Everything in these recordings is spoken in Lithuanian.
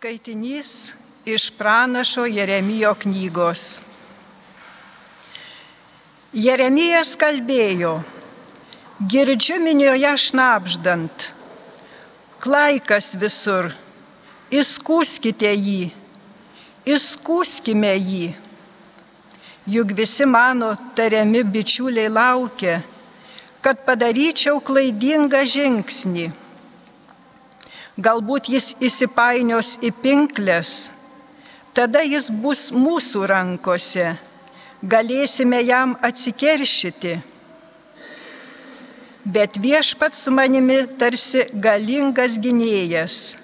Skaitinys iš pranašo Jeremijo knygos. Jeremijas kalbėjo, girdžiu minioje šnapždant, klaikas visur, įskūskite jį, įskūskime jį. Juk visi mano tariami bičiuliai laukia, kad padaryčiau klaidingą žingsnį galbūt jis įsipainios į pinklės, tada jis bus mūsų rankose, galėsime jam atsikeršyti. Bet viešpat su manimi tarsi galingas gynėjas,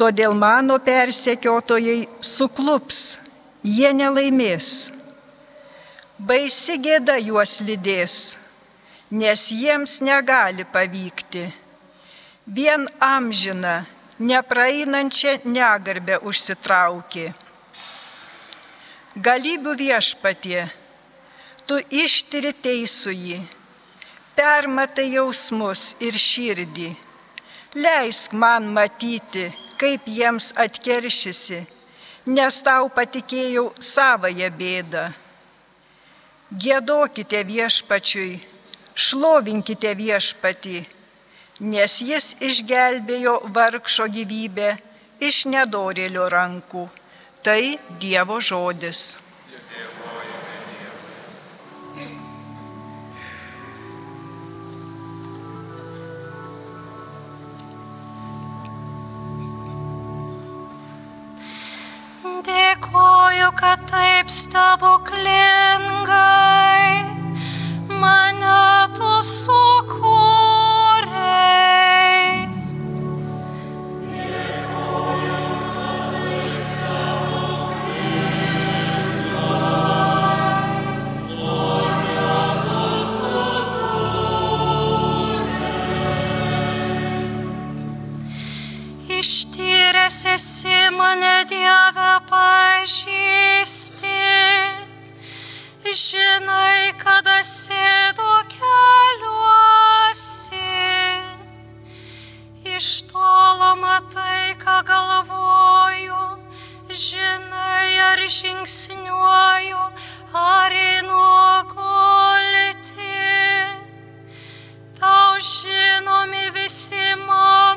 todėl mano persekiotojai suklups, jie nelaimės. Baisi gėda juos lydės, nes jiems negali pavykti vien amžiną, nepraeinančią negarbę užsitraukė. Galybių viešpatie, tu ištiri teisųjį, permatai jausmus ir širdį. Leisk man matyti, kaip jiems atkeršysi, nes tau patikėjau savoje bėdą. Gėdokite viešpačiui, šlovinkite viešpatį nes jis išgelbėjo vargšo gyvybę iš nedorėlio rankų. Tai Dievo žodis. Dėkoju, kad taip stebuklingai mane tu sukūrei. Žinai, kada sėdu keliuosi. Iš tolo matai, ką galvoju, žinai, ar žingsniuoju, ar einu gulti. Tau žinomi visi mano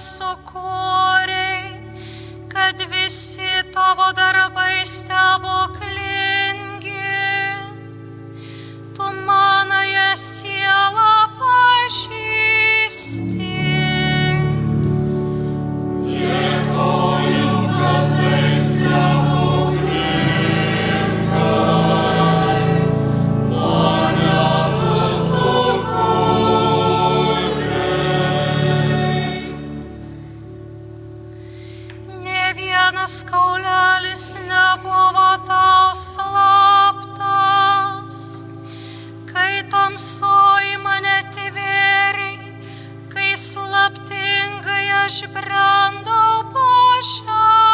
sukūrei, kad visi tavo darbai slaptingai aš brandau po žemę.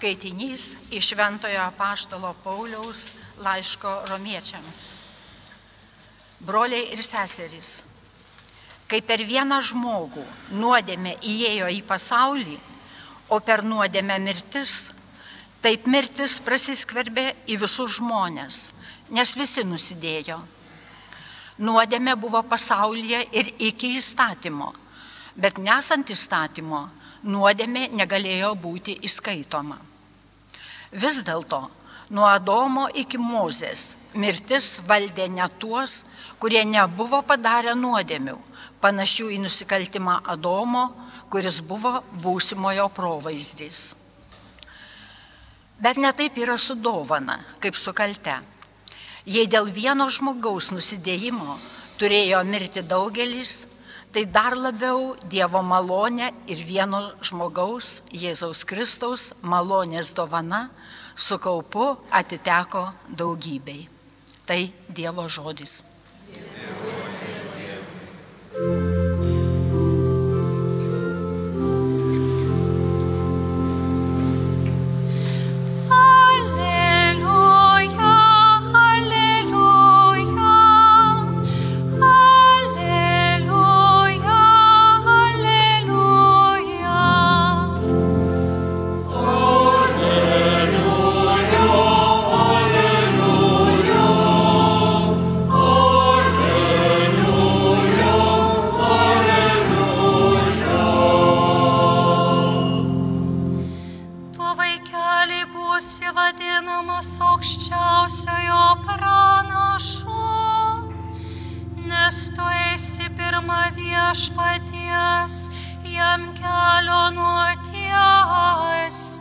Skaitinys iš Šventojo Apaštalo Pauliaus laiško romiečiams. Broliai ir seserys, kai per vieną žmogų nuodėmė įėjo į pasaulį, o per nuodėmę mirtis, Taip mirtis prasiskverbė į visus žmonės, nes visi nusidėjo. Nuodėmė buvo pasaulyje ir iki įstatymo, bet nesant įstatymo, nuodėmė negalėjo būti įskaitoma. Vis dėlto, nuo Adomo iki Mozės mirtis valdė ne tuos, kurie nebuvo padarę nuodėmių, panašių į nusikaltimą Adomo, kuris buvo būsimojo provaizdys. Bet netaip yra su dovana, kaip su kalte. Jei dėl vieno žmogaus nusidėjimo turėjo mirti daugelis, tai dar labiau Dievo malonė ir vieno žmogaus, Jėzaus Kristaus malonės dovana su kaupu atiteko daugybei. Tai Dievo žodis. viešpaties, jam kelio nuoties.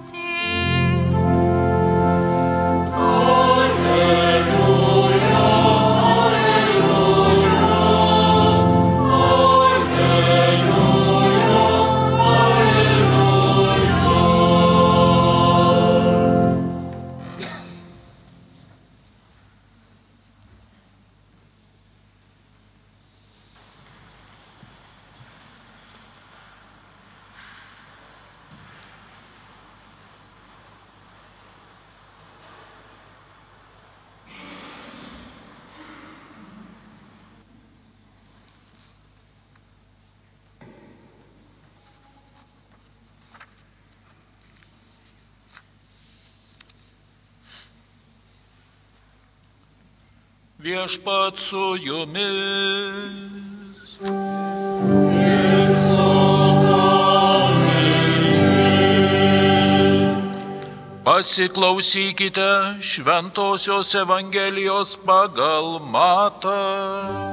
Viešpat su jumis. Pasiklausykite Šventojios Evangelijos pagal matą.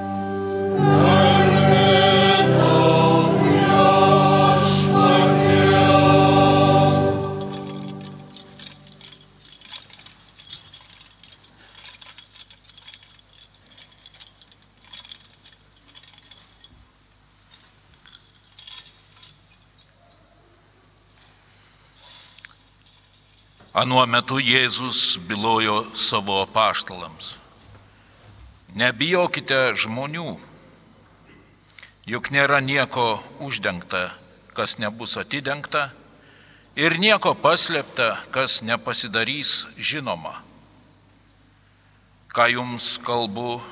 Anuo metu Jėzus bylojo savo apaštalams. Nebijokite žmonių, juk nėra nieko uždengta, kas nebus atidengta, ir nieko paslėpta, kas nepasidarys žinoma. Ką jums kalbu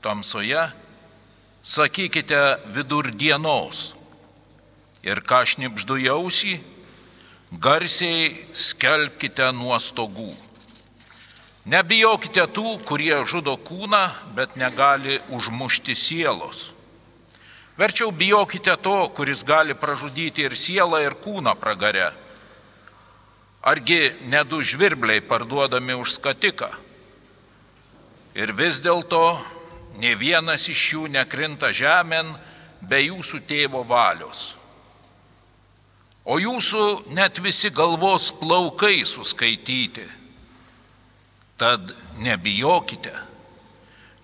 tamsoje, sakykite vidur dienos ir ką šnipždu jausį, garsiai skelbkite nuo stogų. Nebijokite tų, kurie žudo kūną, bet negali užmušti sielos. Verčiau bijokite to, kuris gali pražudyti ir sielą, ir kūną pragare. Argi nedu žvirbliai parduodami už skatiką? Ir vis dėlto ne vienas iš jų nekrinta žemėn be jūsų tėvo valios o jūsų net visi galvos plaukai suskaityti. Tad nebijokite,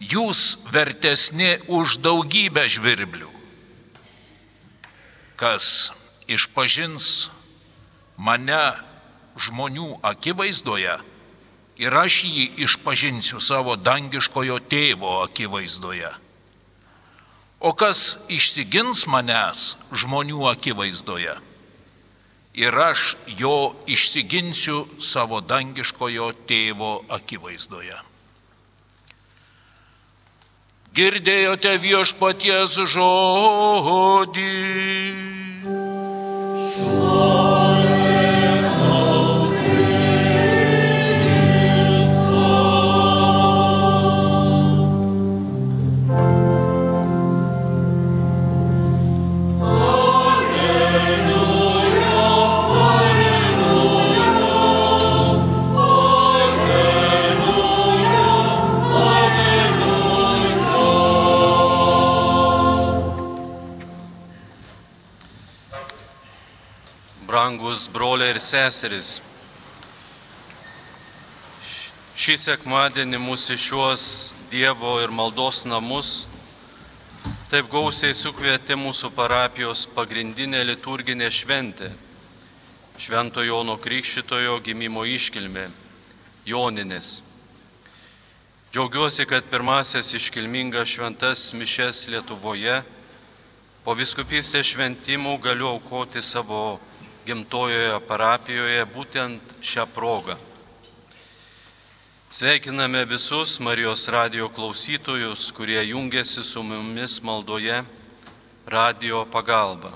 jūs vertesni už daugybę žvirblių. Kas išpažins mane žmonių akivaizdoje ir aš jį išpažinsiu savo dangiškojo tėvo akivaizdoje. O kas išsigins manęs žmonių akivaizdoje, ir aš jo išsiginsiu savo dangiškojo tėvo akivaizdoje. Girdėjote viešpaties žodį. Brangus broliai ir seseris. Šį sekmadienį mūsų šios Dievo ir maldos namus taip gausiai sukvietė mūsų parapijos pagrindinė liturginė šventė - Švento Jono Krikščitojo gimimo iškilmė - Joninės. Džiaugiuosi, kad pirmasis iškilmingas šventas mišes Lietuvoje po viskupystės šventimų galiu aukoti savo gimtojoje parapijoje būtent šią progą. Sveikiname visus Marijos radio klausytojus, kurie jungiasi su mumis maldoje radio pagalba.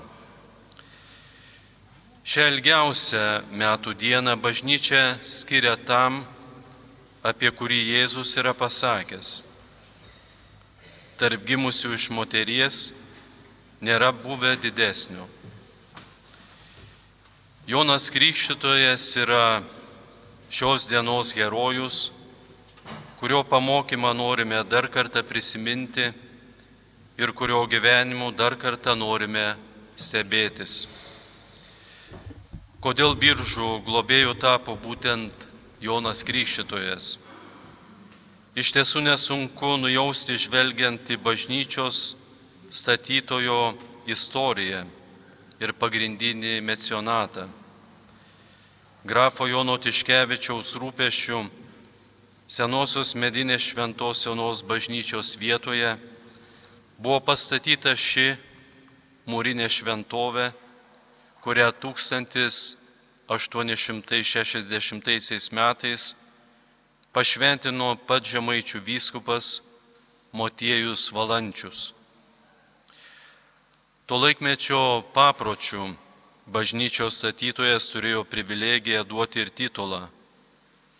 Šią ilgiausią metų dieną bažnyčia skiria tam, apie kurį Jėzus yra pasakęs. Tarp gimusių iš moteries nėra buvę didesnio. Jonas Krikščitojas yra šios dienos herojus, kurio pamokymą norime dar kartą prisiminti ir kurio gyvenimu dar kartą norime stebėtis. Kodėl biržų globėjų tapo būtent Jonas Krikščitojas. Iš tiesų nesunku nujausti žvelgiant į bažnyčios statytojo istoriją ir pagrindinį mecionatą. Grafo Jono Tiškevičiaus rūpešių senosios medinės šventos senos bažnyčios vietoje buvo pastatyta ši mūrinė šventovė, kurią 1000 860 metais pašventino pat žemaičių vyskupas Motiejus Valančius. Tuo laikmečio papročių bažnyčios statytojas turėjo privilegiją duoti ir titulą.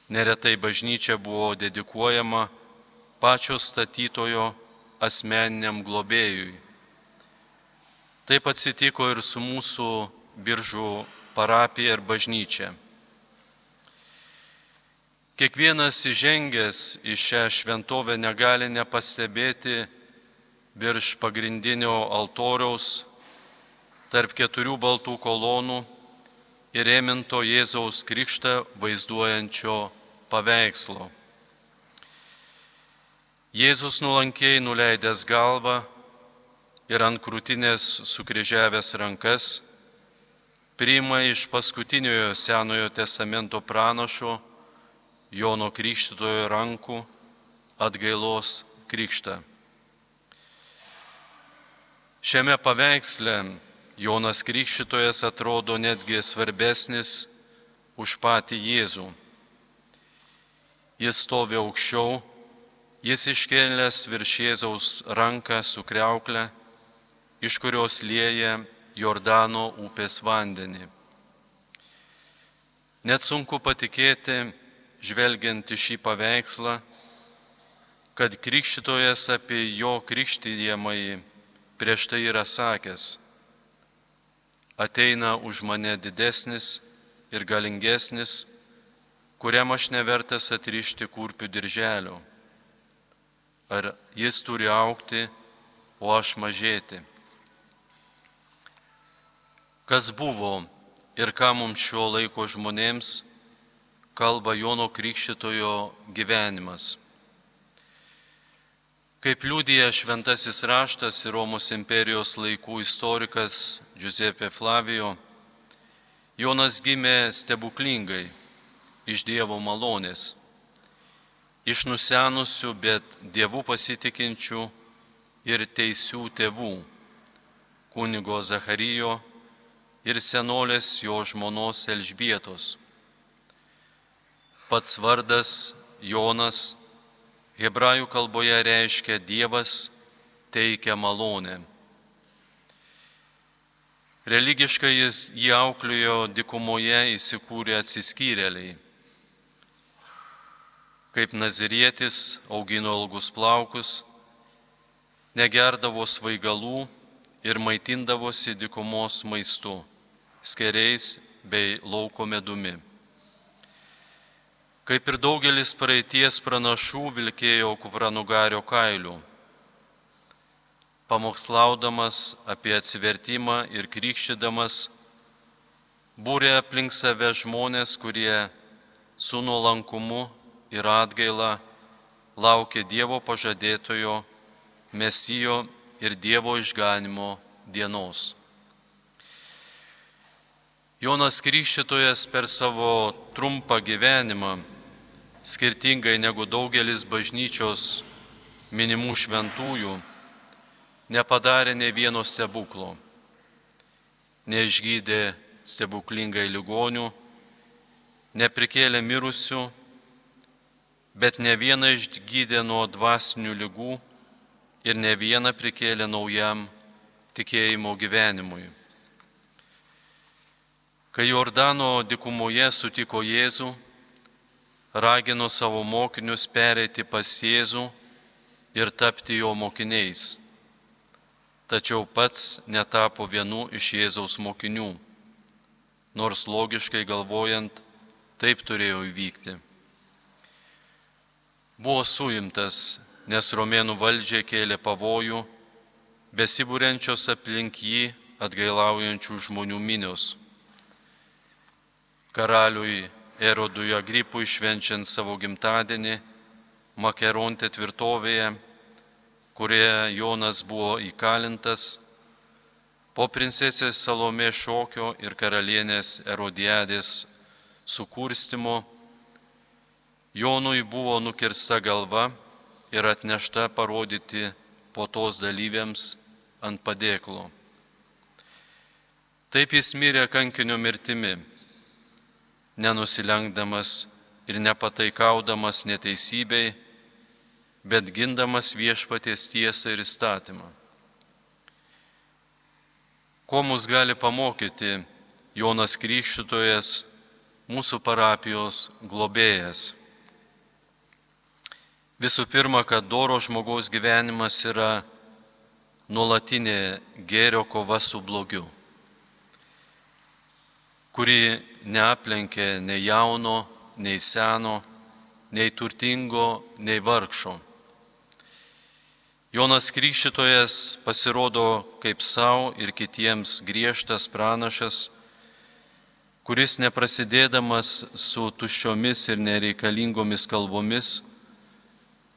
Neretai bažnyčia buvo dedikuojama pačio statytojo asmeniniam globėjui. Taip atsitiko ir su mūsų biržų parapiją ir bažnyčią. Kiekvienas įžengęs į šią šventovę negali nepastebėti virš pagrindinio altoriaus tarp keturių baltų kolonų ir ėminto Jėzaus krikštą vaizduojančio paveikslo. Jėzus nuolankiai nuleidęs galvą ir ant krūtinės sukryžiavęs rankas, priima iš paskutiniojo Senojo testamento pranašo Jono Krikštytojo rankų atgailos krikštą. Šiame paveiksle Jonas Krikštytojas atrodo netgi svarbesnis už patį Jėzų. Jis stovi aukščiau, jis iškėlęs virš Jėzaus ranką su kreukle, iš kurios lieja Jordano upės vandenį. Net sunku patikėti, žvelgiant į šį paveikslą, kad krikščitojas apie jo krikštyjamąjį prieš tai yra sakęs, ateina už mane didesnis ir galingesnis, kuriam aš nevertas atrišti kurpių dirželio. Ar jis turi aukti, o aš mažėti kas buvo ir ką mums šio laiko žmonėms kalba Jono Krikščitojo gyvenimas. Kaip liūdija šventasis raštas ir Romos imperijos laikų istorikas Giuseppe Flavijo, Jonas gimė stebuklingai iš Dievo malonės, iš nusenusių, bet dievų pasitikinčių ir teisių tėvų - kunigo Zacharijo ir senolės jo žmonos Elžbietos. Pats vardas Jonas hebrajų kalboje reiškia Dievas teikia malonę. Religiškai jis jį auklėjo dikumoje įsikūrę atsiskyrėliai. Kaip nazirietis augino ilgus plaukus, negerdavo svaigalų ir maitindavosi dikumos maistu skeriais bei lauko medumi. Kaip ir daugelis praeities pranašų vilkėjo kupranugario kailių. Pamokslaudamas apie atsivertimą ir krikščydamas, būrė aplink save žmonės, kurie su nuolankumu ir atgaila laukia Dievo pažadėtojo, Mesijo ir Dievo išganimo dienos. Jonas Krikščitojas per savo trumpą gyvenimą, skirtingai negu daugelis bažnyčios minimų šventųjų, nepadarė ne vieno stebuklo, neišgydė stebuklingai ligonių, neprikėlė mirusių, bet ne vieną išgydė nuo dvasinių lygų ir ne vieną prikėlė naujam tikėjimo gyvenimui. Kai Jordano dikumoje sutiko Jėzų, ragino savo mokinius pereiti pas Jėzų ir tapti jo mokiniais. Tačiau pats netapo vienu iš Jėzaus mokinių, nors logiškai galvojant, taip turėjo įvykti. Buvo suimtas, nes romėnų valdžia kėlė pavojų, besibūrenčios aplink jį atgailaujančių žmonių minios. Karaliui Erodui Agripui švenčiant savo gimtadienį Makeronte tvirtovėje, kurioje Jonas buvo įkalintas, po princesės Salomė šokio ir karalienės Erodiadės sukurstimo, Jonui buvo nukirsta galva ir atnešta parodyti po tos dalyviams ant padėklo. Taip jis mirė kankinio mirtimi, nenusilenkdamas ir nepataikaudamas neteisybei, bet gindamas viešpaties tiesą ir įstatymą. Ko mus gali pamokyti Jonas Krikščitojas mūsų parapijos globėjas. Visų pirma, kad doro žmogaus gyvenimas yra nuolatinė gėrio kova su blogiu, kuri neaplenkė nei jauno, nei seno, nei turtingo, nei vargšo. Jonas Krikščitojas pasirodo kaip savo ir kitiems griežtas pranašas, kuris neprasidėdamas su tuščiomis ir nereikalingomis kalbomis,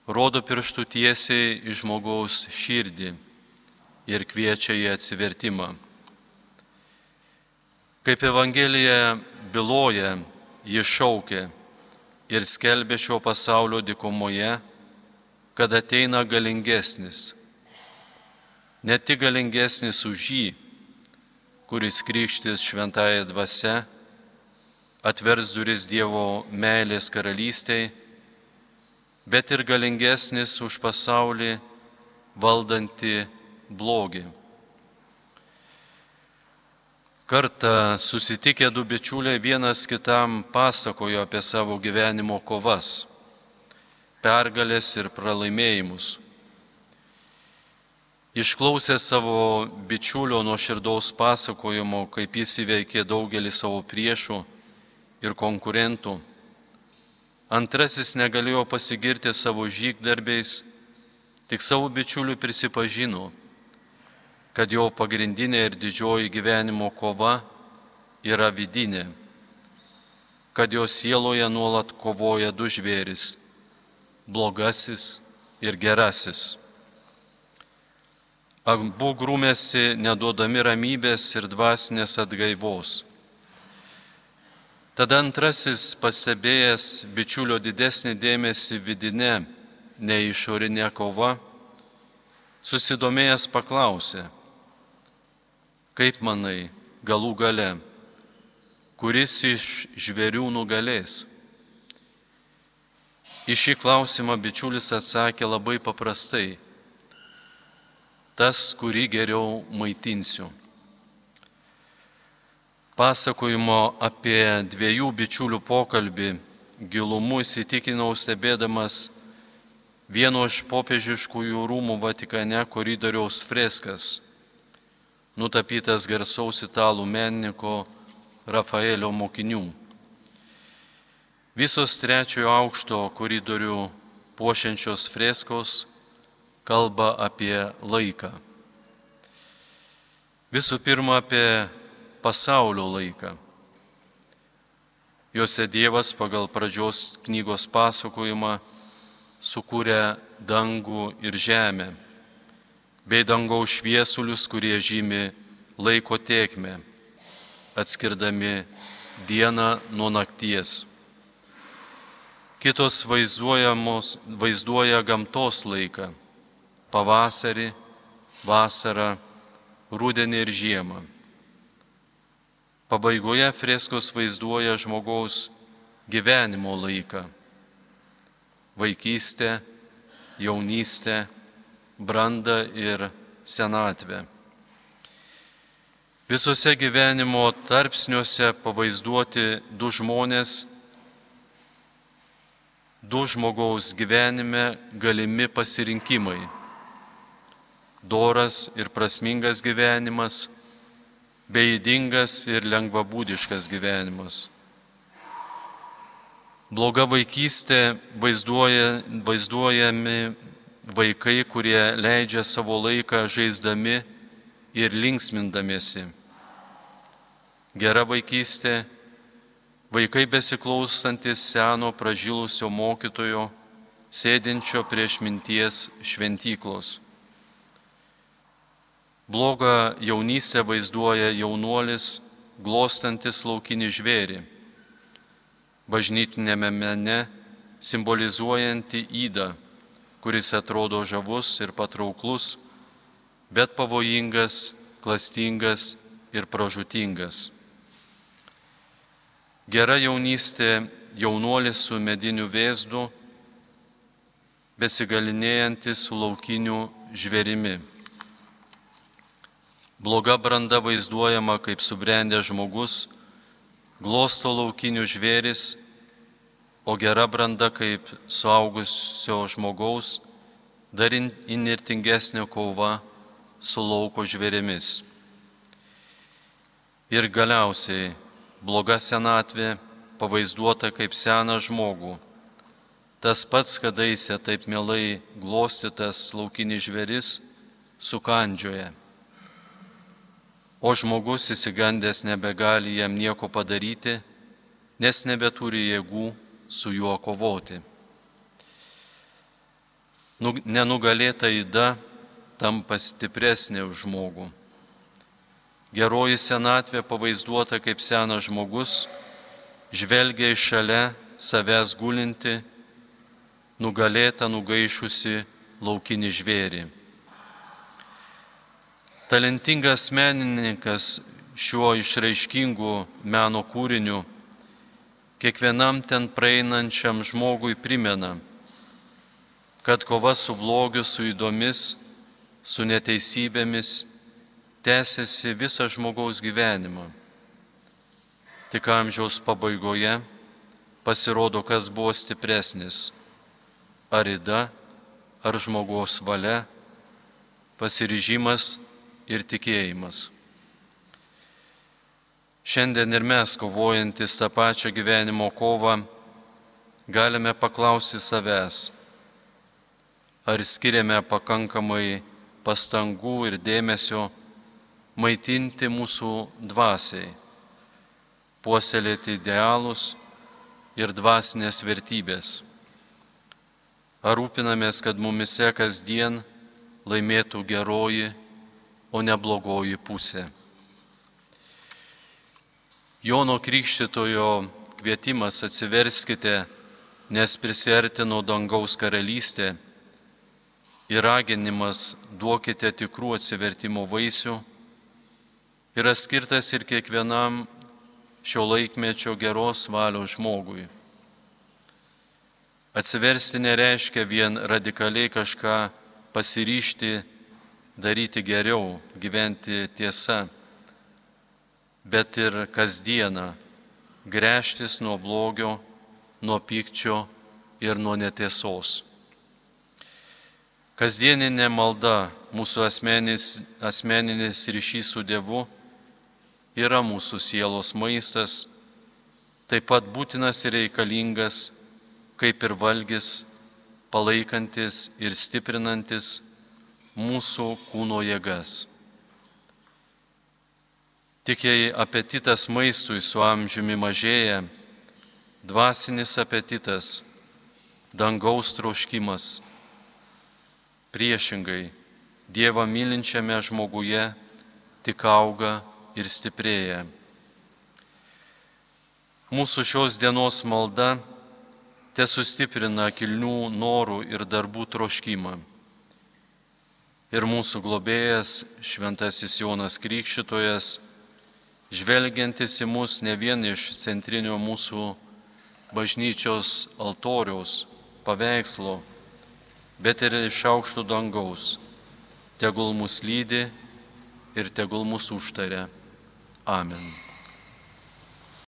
rodo pirštų tiesiai į žmogaus širdį ir kviečia į atsivertimą. Kaip Evangelija byloja, ji šaukė ir skelbė šio pasaulio dikumoje, kad ateina galingesnis. Ne tik galingesnis už jį, kuris krikštis šventąją dvasę, atvers duris Dievo meilės karalystėje, bet ir galingesnis už pasaulį valdantį blogį. Kartą susitikę du bičiuliai vienas kitam pasakojo apie savo gyvenimo kovas, pergalės ir pralaimėjimus. Išklausę savo bičiulio nuo širdaus pasakojimo, kaip jis įveikė daugelį savo priešų, ir konkurentų. Antrasis negalėjo pasigirti savo žygdarbiais, tik savo bičiulių prisipažino, kad jo pagrindinė ir didžioji gyvenimo kova yra vidinė, kad jo sieloje nuolat kovoja du žvėris - blogasis ir gerasis. Abu grūmėsi neduodami ramybės ir dvasinės atgaivos. Tada antrasis pastebėjęs bičiulio didesnį dėmesį vidinę nei išorinė kova, susidomėjęs paklausė, kaip manai galų gale, kuris iš žvėrių nugalės? Į šį klausimą bičiulis atsakė labai paprastai - tas, kurį geriau maitinsiu pasakojimo apie dviejų bičiulių pokalbį gilumu įsitikinau stebėdamas vieno iš popiežiškųjų rūmų Vatikane koridoriaus freskas, nutapytas garsaus italų menininko Rafaelio mokinių. Visos trečiojo aukšto koridorių puošiančios freskos kalba apie laiką. Visų pirma, apie pasaulio laiką, Juose Dievas pagal pradžios knygos pasakojimą sukūrė dangų ir žemę, bei dangaus šviesulius, kurie žymi laiko tiekmę, atskirdami dieną nuo nakties. Kitos vaizduoja gamtos laiką - pavasarį, vasarą, rudenį ir žiemą. Pabaigoje freskos vaizduoja žmogaus gyvenimo laiką - vaikystę, jaunystę, brandą ir senatvę. Visose gyvenimo tarpsniuose pavaizduoti du žmonės, du žmogaus gyvenime galimi pasirinkimai. Doras ir prasmingas gyvenimas, beidingas ir lengvabūdiškas gyvenimas. Bloga vaikystė vaizduoja, vaizduojami vaikai, kurie leidžia savo laiką žaisdami ir linksmindamiesi. Gera vaikystė, vaikai besiklausantis seno pražilusio mokytojo, sėdinčio prieš minties šventyklos. Blogą jaunystę vaizduoja jaunuolis, glostantis laukinį žvėrį, bažnytinėme mene simbolizuojanti įdą, kuris atrodo žavus ir patrauklus, bet pavojingas, klastingas ir pražutingas. Gera jaunystė jaunuolis su mediniu vėzdu, besigalinėjantis su laukiniu žvėrimi. Bloga branda vaizduojama kaip subrendęs žmogus, glosto laukinių žvėris, o gera branda kaip suaugusio žmogaus, dar inirtingesnė kova su lauko žvėrimis. Ir galiausiai bloga senatvė pavaizduota kaip seną žmogų. Tas pats, kadaise taip mielai glostytas laukinis žveris, sukandžioja. O žmogus įsigandęs nebegali jam nieko padaryti, nes nebeturi jėgų su juo kovoti. Nu, nenugalėta įda tampa stipresnė už žmogų. Geroji senatvė pavaizduota kaip senas žmogus, žvelgia iš šalia savęs gulinti, nugalėta nugaišusi laukinį žvėrį. Talentingas menininkas šiuo išraiškingu meno kūriniu kiekvienam ten praeinančiam žmogui primena, kad kova su blogiu, su įdomis, su neteisybėmis tęsiasi visą žmogaus gyvenimą. Tik amžiaus pabaigoje pasirodo, kas buvo stipresnis - ar įda, ar žmogaus valia, pasiryžimas ir tikėjimas. Šiandien ir mes, kovojantis tą pačią gyvenimo kovą, galime paklausti savęs, ar skiriame pakankamai pastangų ir dėmesio maitinti mūsų dvasiai, puoselėti idealus ir dvasinės vertybės. Ar rūpinamės, kad mumise kasdien laimėtų geroji, o ne blogoji pusė. Jono Krikštitojo kvietimas atsiverskite, nes prisertino dangaus karalystė ir raginimas duokite tikrų atsivertimo vaisių yra skirtas ir kiekvienam šio laikmečio geros valios žmogui. Atsiversti nereiškia vien radikaliai kažką pasiryšti, daryti geriau, gyventi tiesa, bet ir kasdieną grėžtis nuo blogio, nuo pykčio ir nuo netiesos. Kasdieninė malda, mūsų asmeninis, asmeninis ryšys su Dievu yra mūsų sielos maistas, taip pat būtinas ir reikalingas, kaip ir valgis, palaikantis ir stiprinantis mūsų kūno jėgas. Tik jei apetitas maistui su amžiumi mažėja, dvasinis apetitas, dangaus troškimas. Priešingai, Dievą mylinčiame žmoguje tik auga ir stiprėja. Mūsų šios dienos malda te sustiprina kilnių norų ir darbų troškimą. Ir mūsų globėjas, šventasis Jonas Krikščitojas, žvelgiantis į mus ne vien iš centrinio mūsų bažnyčios altoriaus, paveikslo, bet ir iš aukštų dangaus, tegul mus lydi ir tegul mus užtaria. Amen.